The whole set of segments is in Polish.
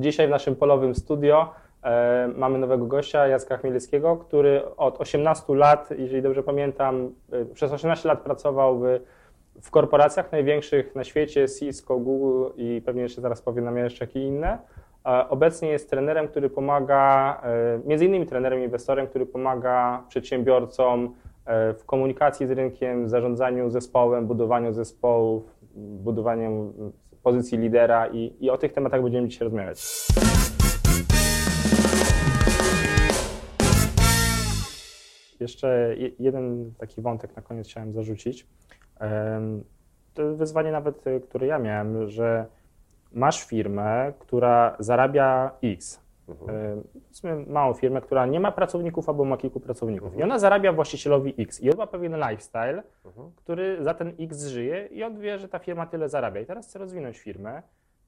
dzisiaj w naszym polowym studio e, mamy nowego gościa, Jacka Chmielewskiego, który od 18 lat, jeżeli dobrze pamiętam, e, przez 18 lat pracował w, w korporacjach największych na świecie, Cisco, Google i pewnie jeszcze zaraz powie nam jeszcze jakie inne. E, obecnie jest trenerem, który pomaga, między innymi trenerem, inwestorem, który pomaga przedsiębiorcom w komunikacji z rynkiem, zarządzaniu zespołem, budowaniu zespołów, budowaniu pozycji lidera i, i o tych tematach będziemy dzisiaj rozmawiać. Jeszcze je- jeden taki wątek na koniec chciałem zarzucić. To wyzwanie nawet, które ja miałem, że masz firmę, która zarabia X. Em, Powiedzmy małą firmę, która nie ma pracowników albo ma kilku pracowników. I ona zarabia właścicielowi X. I on ma pewien lifestyle, który za ten X żyje i on wie, że ta firma tyle zarabia. I teraz chce rozwinąć firmę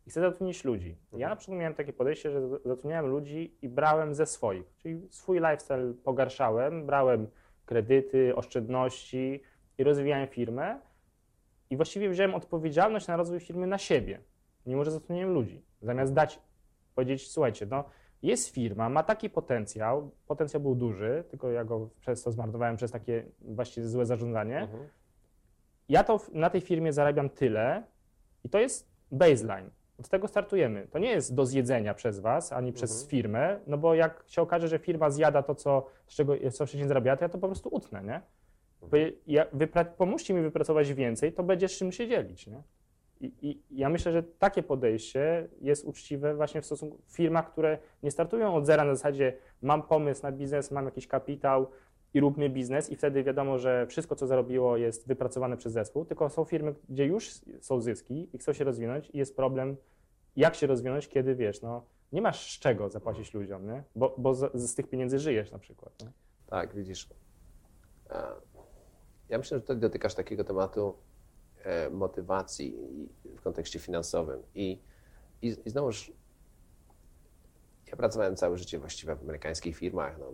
i chce zatrudnić ludzi. Ja na przykład miałem takie podejście, że zatrudniałem ludzi i brałem ze swoich. Czyli swój lifestyle pogarszałem, brałem kredyty, oszczędności i rozwijałem firmę. I właściwie wziąłem odpowiedzialność na rozwój firmy na siebie, mimo że zatrudniłem ludzi. Zamiast dać, powiedzieć, słuchajcie, no jest firma, ma taki potencjał, potencjał był duży, tylko ja go przez to zmarnowałem przez takie właściwie złe zarządzanie. Ja to na tej firmie zarabiam tyle i to jest baseline. Od tego startujemy. To nie jest do zjedzenia przez Was, ani przez firmę, no bo jak się okaże, że firma zjada to, co, z czego co wcześniej zarabiała, to ja to po prostu utnę, nie? Bo ja, pomóżcie mi wypracować więcej, to będzie z czym się dzielić, nie? I, I ja myślę, że takie podejście jest uczciwe właśnie w stosunku firmach, które nie startują od zera na zasadzie mam pomysł na biznes, mam jakiś kapitał i róbmy biznes i wtedy wiadomo, że wszystko, co zarobiło jest wypracowane przez zespół, tylko są firmy, gdzie już są zyski i chcą się rozwinąć i jest problem, jak się rozwinąć, kiedy wiesz, no nie masz z czego zapłacić ludziom, nie? Bo, bo z, z tych pieniędzy żyjesz na przykład. Nie? Tak, widzisz. E, Ja myślę, że tutaj dotykasz takiego tematu motywacji i- w kontekście finansowym. I, i, i znowuż ja pracowałem całe życie właściwie w amerykańskich firmach, no,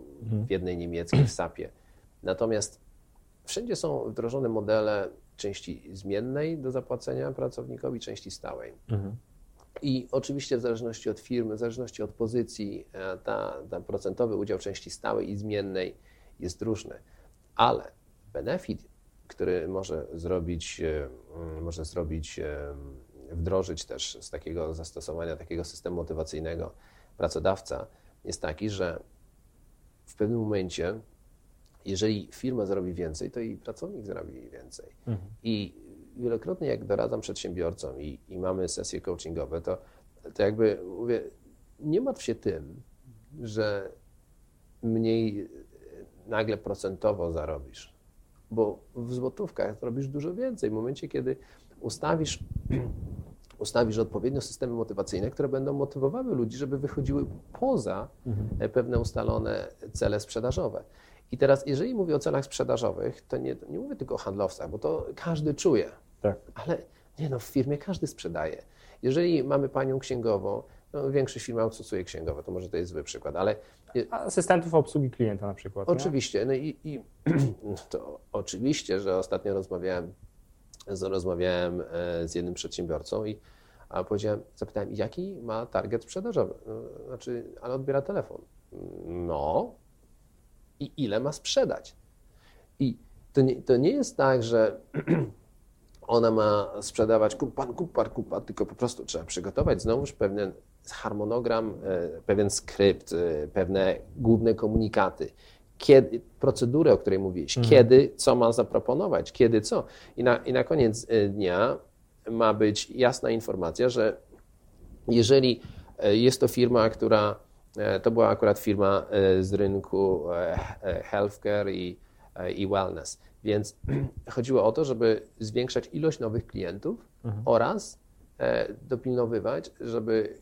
w jednej niemieckiej, w SAP-ie. Natomiast wszędzie są wdrożone modele części zmiennej do zapłacenia pracownikowi, części stałej. I oczywiście w zależności od firmy, w zależności od pozycji, e, ta, ten procentowy udział części stałej i zmiennej jest różny. Ale benefit, który może zrobić, e, mm, może zrobić, e, wdrożyć też z takiego zastosowania takiego systemu motywacyjnego pracodawca, jest taki, że w pewnym momencie, jeżeli firma zarobi więcej, to i pracownik zarobi więcej. I wielokrotnie, jak doradzam przedsiębiorcom i, i mamy sesje coachingowe, to, to jakby mówię, nie martw się tym, że mniej e, nagle procentowo zarobisz, bo w złotówkach zrobisz dużo więcej. W momencie, kiedy ustawisz, ustawisz odpowiednio systemy motywacyjne, które będą motywowały ludzi, żeby wychodziły poza e, pewne ustalone cele sprzedażowe. I teraz, jeżeli mówię o celach sprzedażowych, to nie, nie mówię tylko o handlowcach, bo to każdy czuje. Tak. Ale nie no, w firmie każdy sprzedaje. Jeżeli mamy panią księgową, no większość firm outsourcuje księgowe, to może to jest zły przykład, ale Asystentów obsługi klienta na przykład. nie? oczywiście, no i, i to oczywiście, że ostatnio rozmawiałem, z, rozmawiałem e, z jednym przedsiębiorcą i a powiedziałem, zapytałem, jaki ma target sprzedażowy? No, Znaczy, ale odbiera telefon. No i ile ma sprzedać? I to nie, to nie jest tak, że ona ma sprzedawać kup pan, kup pan, kup pan, tylko po prostu trzeba przygotować znowuż pewien harmonogram, e, pewien skrypt, e, pewne główne komunikaty, kiedy, procedurę, o której mówiłeś, kiedy, co ma zaproponować, kiedy co. I na, I na koniec e, dnia ma być jasna informacja, że jeżeli jest to firma, która, to była akurat firma z rynku healthcare i, i wellness, więc chodziło o to, żeby zwiększać ilość nowych klientów oraz e, dopilnowywać, żeby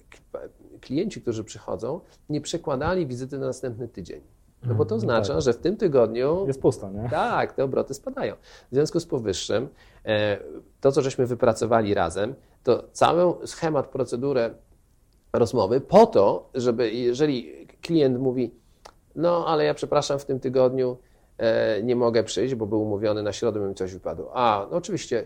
klienci, którzy przychodzą, nie przekładali wizyty na następny tydzień. No bo to oznacza, że w tym tygodniu Jest pusto, nie? tak, te obroty spadają. W związku z powyższym, e, to co żeśmy wypracowali razem, to cały schemat, procedurę rozmowy po to, żeby jeżeli klient mówi, no ale ja przepraszam, w tym tygodniu e, nie mogę przyjść, bo był umówiony na środę, mi coś wypadło. A, no oczywiście,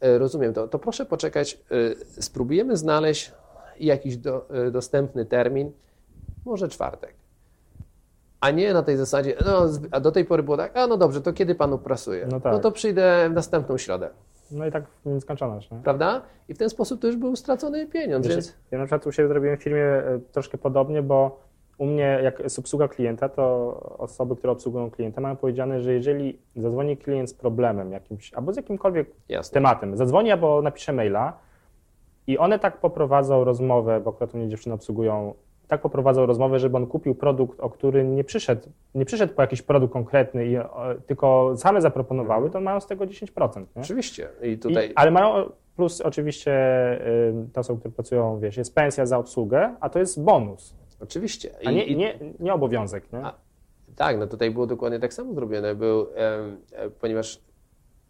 e, rozumiem to. To proszę poczekać, e, spróbujemy znaleźć jakiś do, e, dostępny termin, może czwartek. A nie na tej zasadzie, no, a do tej pory było tak, a no dobrze, to kiedy panu prasuje? No tak. no to przyjdę w następną środę. No i tak nieskończoność. Nie? Prawda? I w ten sposób to już był stracony pieniądz, Wiesz, więc... Ja na przykład u siebie zrobiłem w firmie e, troszkę podobnie, bo u mnie jak jest obsługa klienta, to osoby, które obsługują klienta mają powiedziane, że jeżeli zadzwoni klient z problemem jakimś, albo z jakimkolwiek Jasne. tematem, zadzwoni albo napisze maila i one tak poprowadzą rozmowę, bo akurat u mnie dziewczyny obsługują, tak poprowadzą rozmowę, żeby on kupił produkt, o który nie przyszedł, nie przyszedł po jakiś produkt konkretny, i, o, tylko same zaproponowały, to mają z tego 10%. Nie? Oczywiście. I tutaj... I, ale mają plus oczywiście y, te osoby, które pracują, wiesz, jest pensja za obsługę, a to jest bonus, Oczywiście. a nie, nie, nie obowiązek. Nie? A, tak, no tutaj było dokładnie tak samo zrobione, był, e, ponieważ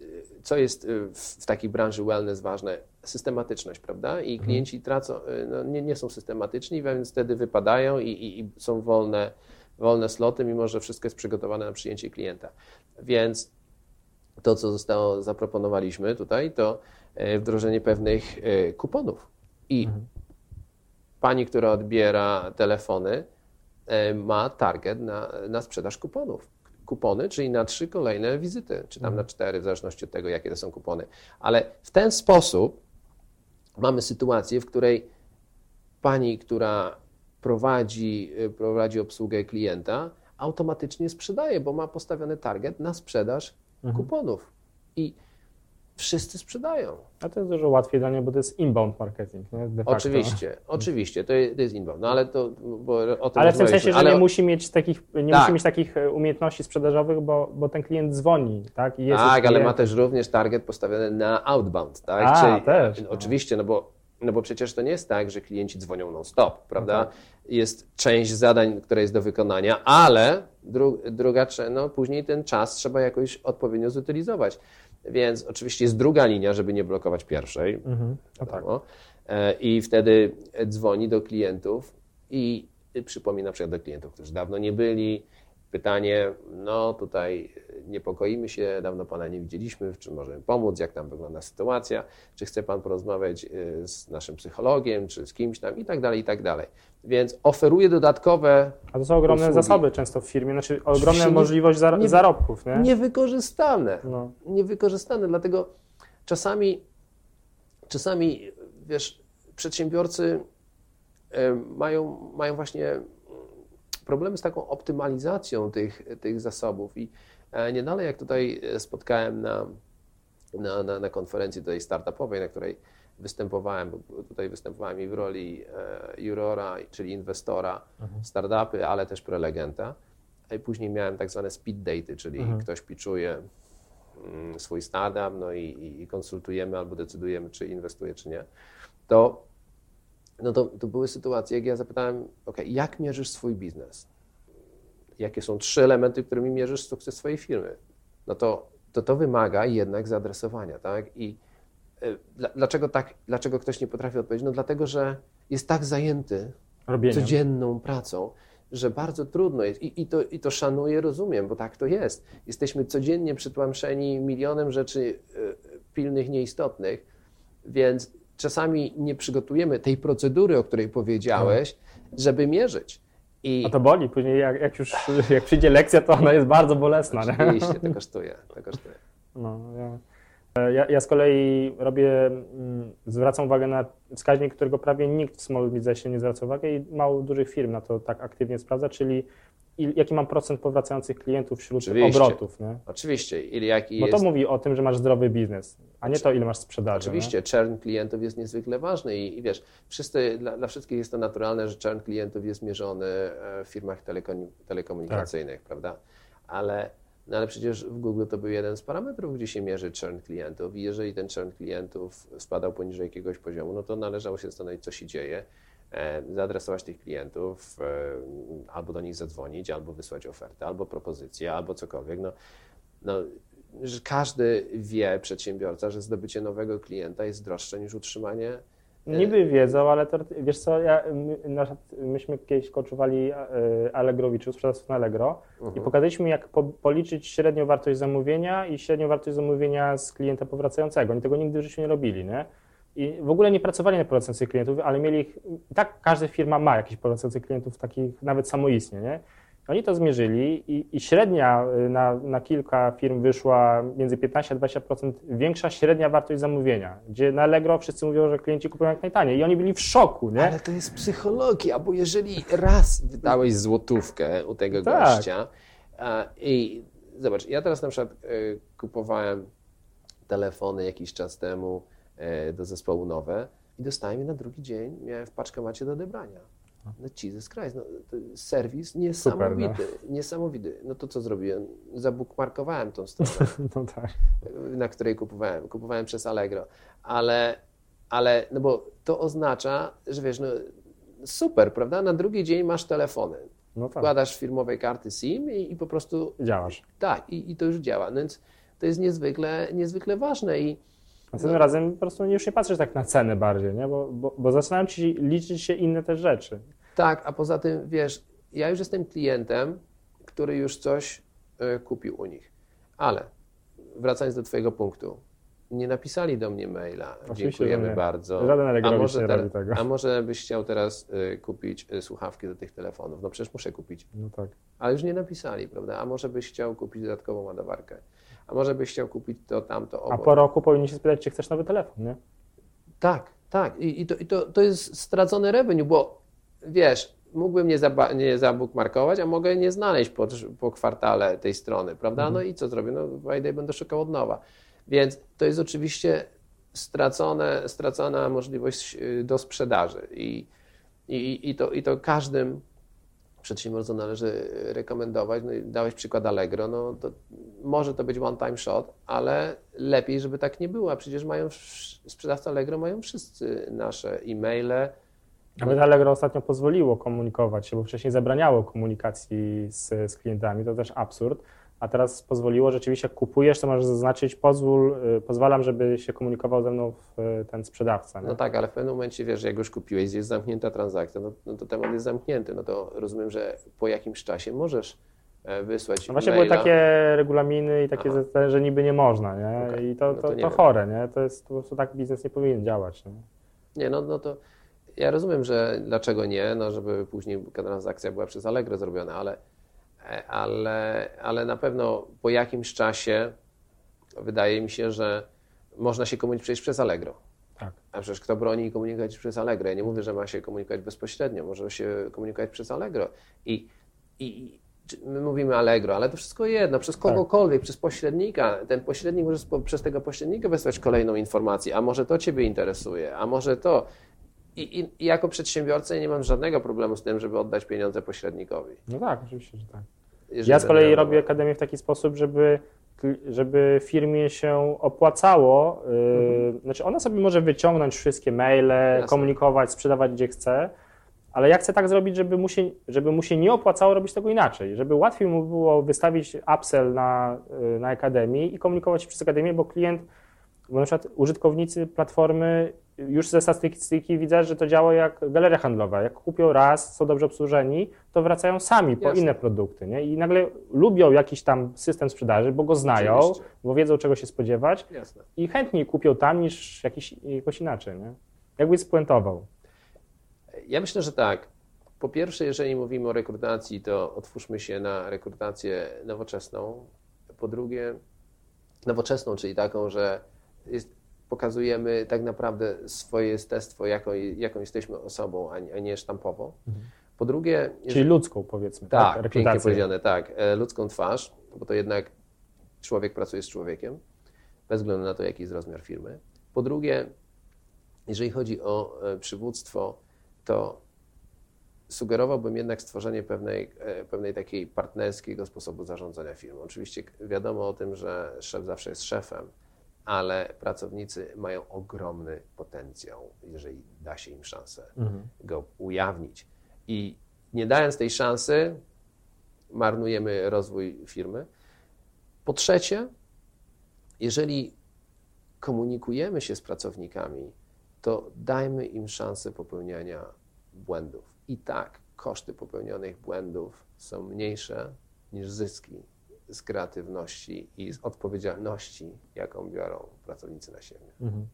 e, co jest e, w, w takiej branży wellness ważne? Systematyczność, prawda? I klienci tracą, e, no, nie, nie są systematyczni, więc wtedy wypadają i, i, i są wolne, wolne sloty, mimo że wszystko jest przygotowane na przyjęcie klienta. Więc to, co zostało, zaproponowaliśmy tutaj, to wdrożenie pewnych kuponów. I pani, która odbiera telefony, e, ma target na, na sprzedaż kuponów. Kupony, czyli na trzy kolejne wizyty, czy tam na cztery, w zależności od tego, jakie to są kupony. Ale w ten sposób mamy sytuację, w której pani, która prowadzi, y, prowadzi obsługę klienta, automatycznie sprzedaje, bo ma postawiony target na sprzedaż kuponów. I wszyscy sprzedają. A to jest dużo łatwiej dla niej, bo to jest inbound marketing. Nie? Oczywiście, oczywiście, to jest, to jest inbound, no ale to, bo o tym Ale w tym sensie, że Ale- nie musi mieć takich, nie Tak. musi mieć takich e, umiejętności sprzedażowych, bo, bo ten klient dzwoni, tak? I jest Tak, ale ma też również target postawiony na outbound, tak? A, też, no. Oczywiście, no bo, no bo przecież to nie jest tak, że klienci dzwonią non-stop, prawda? No tak. Jest część zadań, która jest do wykonania, ale dru, druga, no później ten czas trzeba jakoś odpowiednio zutylizować. Więc oczywiście jest druga linia, żeby nie blokować pierwszej. Mhm. No tak. E, I wtedy dzwoni do klientów i przypomina na przykład do klientów, którzy dawno nie byli. Pytanie, no tutaj niepokoimy się, dawno Pana nie widzieliśmy, w czym możemy pomóc, jak tam wygląda sytuacja, czy chce Pan porozmawiać y, z naszym psychologiem, czy z kimś tam i tak dalej, i tak dalej. Więc oferuje dodatkowe, A to są ogromne Usługi. zasoby często w firmie, znaczy ogromna nie- możliwość zar- nie- zarobków, nie? niewykorzystane. No. niewykorzystane. Dlatego czasami, czasami wiesz, przedsiębiorcy e, mają, mają właśnie problemy z taką optymalizacją tych, tych zasobów. I e, nie dalej jak tutaj e, spotkałem na, na, na, na konferencji tutaj startupowej, na której występowałem, bo tutaj występowałem i w roli e, jurora, czyli inwestora, startupy, ale też prelegenta. I później miałem tak zwane speed daty, czyli ktoś pitchuje mm, swój startup, no i, i- i konsultujemy albo decydujemy, czy inwestuje, czy nie, to, no to, to były sytuacje, jak ja zapytałem, ok, jak mierzysz swój biznes? Jakie są trzy elementy, którymi mierzysz sukces swojej firmy? No to to, to wymaga jednak zaadresowania, tak? I y, dla- dlaczego, tak, dlaczego ktoś nie potrafi odpowiedzieć? No dlatego, że jest tak zajęty Robieniem. codzienną pracą, że bardzo trudno jest. I, i, to, I to szanuję, rozumiem, bo tak to jest. Jesteśmy codziennie przytłamszeni milionem rzeczy y, pilnych, nieistotnych, więc czasami nie przygotujemy tej procedury, o której powiedziałeś, żeby mierzyć. I A to boli później, jak, jak już jak przyjdzie lekcja, to ona jest bardzo bolesna. Nie? oczywiście to kosztuje, to kosztuje. No, ja, ja, z kolei robię, mm, zwracam uwagę na wskaźnik, którego prawie nikt w small biznesie nie zwraca uwagi i mało dużych firm na to tak aktywnie sprawdza, czyli il, jaki mam procent powracających klientów wśród Oczywiście. obrotów. Nie? Oczywiście, ile jaki Bo jest... to mówi o tym, że masz zdrowy biznes, a nie to, ile masz sprzedaży. Oczywiście, churn klientów jest niezwykle ważny i, i wiesz, wszyscy, dla, dla wszystkich jest to naturalne, że churn klientów jest mierzony e, w firmach telekom, telekomunikacyjnych, prawda? Ale, no ale przecież w Google to był jeden z parametrów, gdzie się mierzy churn klientów i jeżeli ten churn klientów spadał poniżej jakiegoś poziomu, no to należało się zastanowić, co się dzieje, e, zaadresować tych klientów, e, albo do nich zadzwonić, albo wysłać ofertę, albo propozycję, albo cokolwiek. No, no, że każdy wie, przedsiębiorca, że zdobycie nowego klienta jest droższe niż utrzymanie. Nie? Niby wiedzą, ale to, wiesz co, ja, my, myśmy kiedyś koczowali e, Allegrowiczów, sprzedawców na Allegro i pokazaliśmy, jak po, policzyć średnią wartość zamówienia i średnią wartość zamówienia z klienta powracającego. Oni tego nigdy w życiu nie robili, nie? i w ogóle nie pracowali na prowadzących klientów, ale mieli ich, tak każda firma ma jakichś prowadzących klientów, takich nawet samoistnie, nie? Oni to zmierzyli i, i średnia y, na, na, kilka firm wyszła między 15 a 20% większa średnia wartość zamówienia, gdzie na Allegro wszyscy mówią, że klienci kupują jak najtaniej i oni byli w szoku, nie? Ale to jest psychologia, bo jeżeli raz wydałeś złotówkę u tego tak. gościa i zobacz, ja teraz na przykład y, kupowałem telefony jakiś czas temu y, do zespołu nowe i dostałem je na drugi dzień, miałem w paczkomacie do odebrania. No Jesus Christ, no, serwis niesamowity, Super, no. niesamowity. No to co zrobiłem? Zabukmarkowałem tą stronę, no tak. na której kupowałem. Kupowałem przez Allegro, ale, ale no bo to oznacza, że wiesz, no super, prawda? Na drugi dzień masz telefony. No tak. Wkładasz firmowej karty SIM i, i po prostu... Działasz. Tak, i, i to już działa. No więc to jest niezwykle, niezwykle ważne i Następnym no. razem po prostu już nie patrzysz tak na cenę bardziej, nie? Bo, bo, bo zaczynają ci liczyć się inne też rzeczy. Tak, a poza tym, wiesz, ja już jestem klientem, który już coś y, kupił u nich. Ale wracając do Twojego punktu, nie napisali do mnie maila. Oczywiście, Dziękujemy bardzo. Żaden a może, nie robi tego. a może byś chciał teraz y, kupić y, słuchawki do tych telefonów? No przecież muszę kupić. No tak. Ale już nie napisali, prawda? A może byś chciał kupić dodatkową ładowarkę? A może byś chciał kupić to, tamto, obok. A po roku powinni się spytać, czy chcesz nowy telefon, nie? Tak, tak. I, i, to, i to, to jest stracony revenue, bo wiesz, mógłbym nie, zaba, nie zabukmarkować, a mogę nie znaleźć po, po kwartale tej strony, prawda? Mhm. No i co zrobię? No i będę szukał od nowa. Więc to jest oczywiście stracone, stracona możliwość y, do sprzedaży i, i, i, to, i to każdym przedsiębiorcom należy rekomendować. No dałeś przykład Allegro, no to może to być one-time shot, ale lepiej, żeby tak nie było, a przecież mają, sprzedawcy Allegro mają wszyscy nasze e-maile, nawet Allegro ostatnio pozwoliło komunikować się, bo wcześniej zabraniało komunikacji z, z klientami, to też absurd, a teraz pozwoliło, rzeczywiście kupujesz, to możesz zaznaczyć, pozwól, y, pozwalam, żeby się komunikował ze mną ten sprzedawca. Nie? No tak, ale w pewnym momencie wiesz, jak już kupiłeś, jest zamknięta transakcja, no, no to temat jest zamknięty, no to rozumiem, że po jakimś czasie możesz e, wysłać no Właśnie maila. były takie regulaminy i takie, Aha. że niby nie można, nie? Okay. I to, to, no to, to chore, nie? To jest po prostu tak biznes nie powinien działać. Nie, nie no, no to ja rozumiem, że dlaczego nie, no żeby później transakcja była przez Allegro zrobiona, ale, ale, ale na pewno po jakimś czasie wydaje mi się, że można się komunikować przejść przez Allegro. Tak. A przecież kto broni komunikować przez Allegro? Ja nie mówię, że ma się komunikować bezpośrednio, może się komunikować przez Allegro. I, i my mówimy Allegro, ale to wszystko jedno, przez tak. kogokolwiek, tak. przez pośrednika. Ten pośrednik może przez tego pośrednika wysłać kolejną informację, a może to Ciebie interesuje, a może to. I, i, I, jako przedsiębiorca nie mam żadnego problemu z tym, żeby oddać pieniądze pośrednikowi. No tak, oczywiście, że tak. Jeżeli ja z kolei robię akademię w taki sposób, żeby, żeby firmie się opłacało. Mhm. znaczy, ona sobie może wyciągnąć wszystkie maile, Jasne. komunikować, sprzedawać gdzie chce, ale ja chcę tak zrobić, żeby mu, się, żeby mu się nie opłacało robić tego inaczej, żeby łatwiej mu było wystawić upsell na, y, na akademii i komunikować przez akademię, bo klient bo na przykład użytkownicy platformy już ze statystyki widzę, że to działa jak galeria handlowa. Jak kupią raz, są dobrze obsłużeni, to wracają sami po Jasne. inne produkty. Nie? I nagle lubią jakiś tam system sprzedaży, bo go znają, Oczywiście. bo wiedzą czego się spodziewać Jasne. i chętniej kupią tam niż jakiś, jakoś inaczej. Nie? Jakbyś spuentował. Ja myślę, że tak. Po pierwsze, jeżeli mówimy o rekrutacji, to otwórzmy się na rekrutację nowoczesną. Po drugie, nowoczesną, czyli taką, że jest, pokazujemy tak naprawdę swoje jestestwo, jaką, jaką jesteśmy osobą, a nie, a nie sztampowo. Mhm. Po drugie... Czyli ludzką powiedzmy. Tak, tak pięknie powiedziane, tak. E, ludzką twarz, bo to jednak człowiek pracuje z człowiekiem, bez względu na to, jaki jest rozmiar firmy. Po drugie, jeżeli chodzi o e, przywództwo, to sugerowałbym jednak stworzenie pewnej, e, pewnej takiej partnerskiego sposobu zarządzania firmą. Oczywiście wiadomo o tym, że szef zawsze jest szefem, ale pracownicy mają ogromny potencjał, jeżeli da się im szansę mhm. go ujawnić. I nie dając tej szansy, marnujemy rozwój firmy. Po trzecie, jeżeli komunikujemy się z pracownikami, to dajmy im szansę popełniania błędów. I tak koszty popełnionych błędów są mniejsze niż zyski z kreatywności i z odpowiedzialności, jaką biorą pracownicy na siebie. Mhm.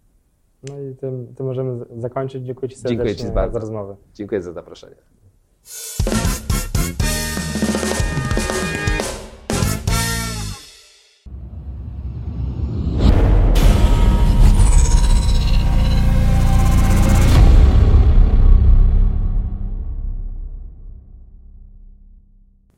No i tym, tym możemy zakończyć. Dziękuję Ci Dziękuję serdecznie Ci bardzo. za rozmowę. Dziękuję za zaproszenie.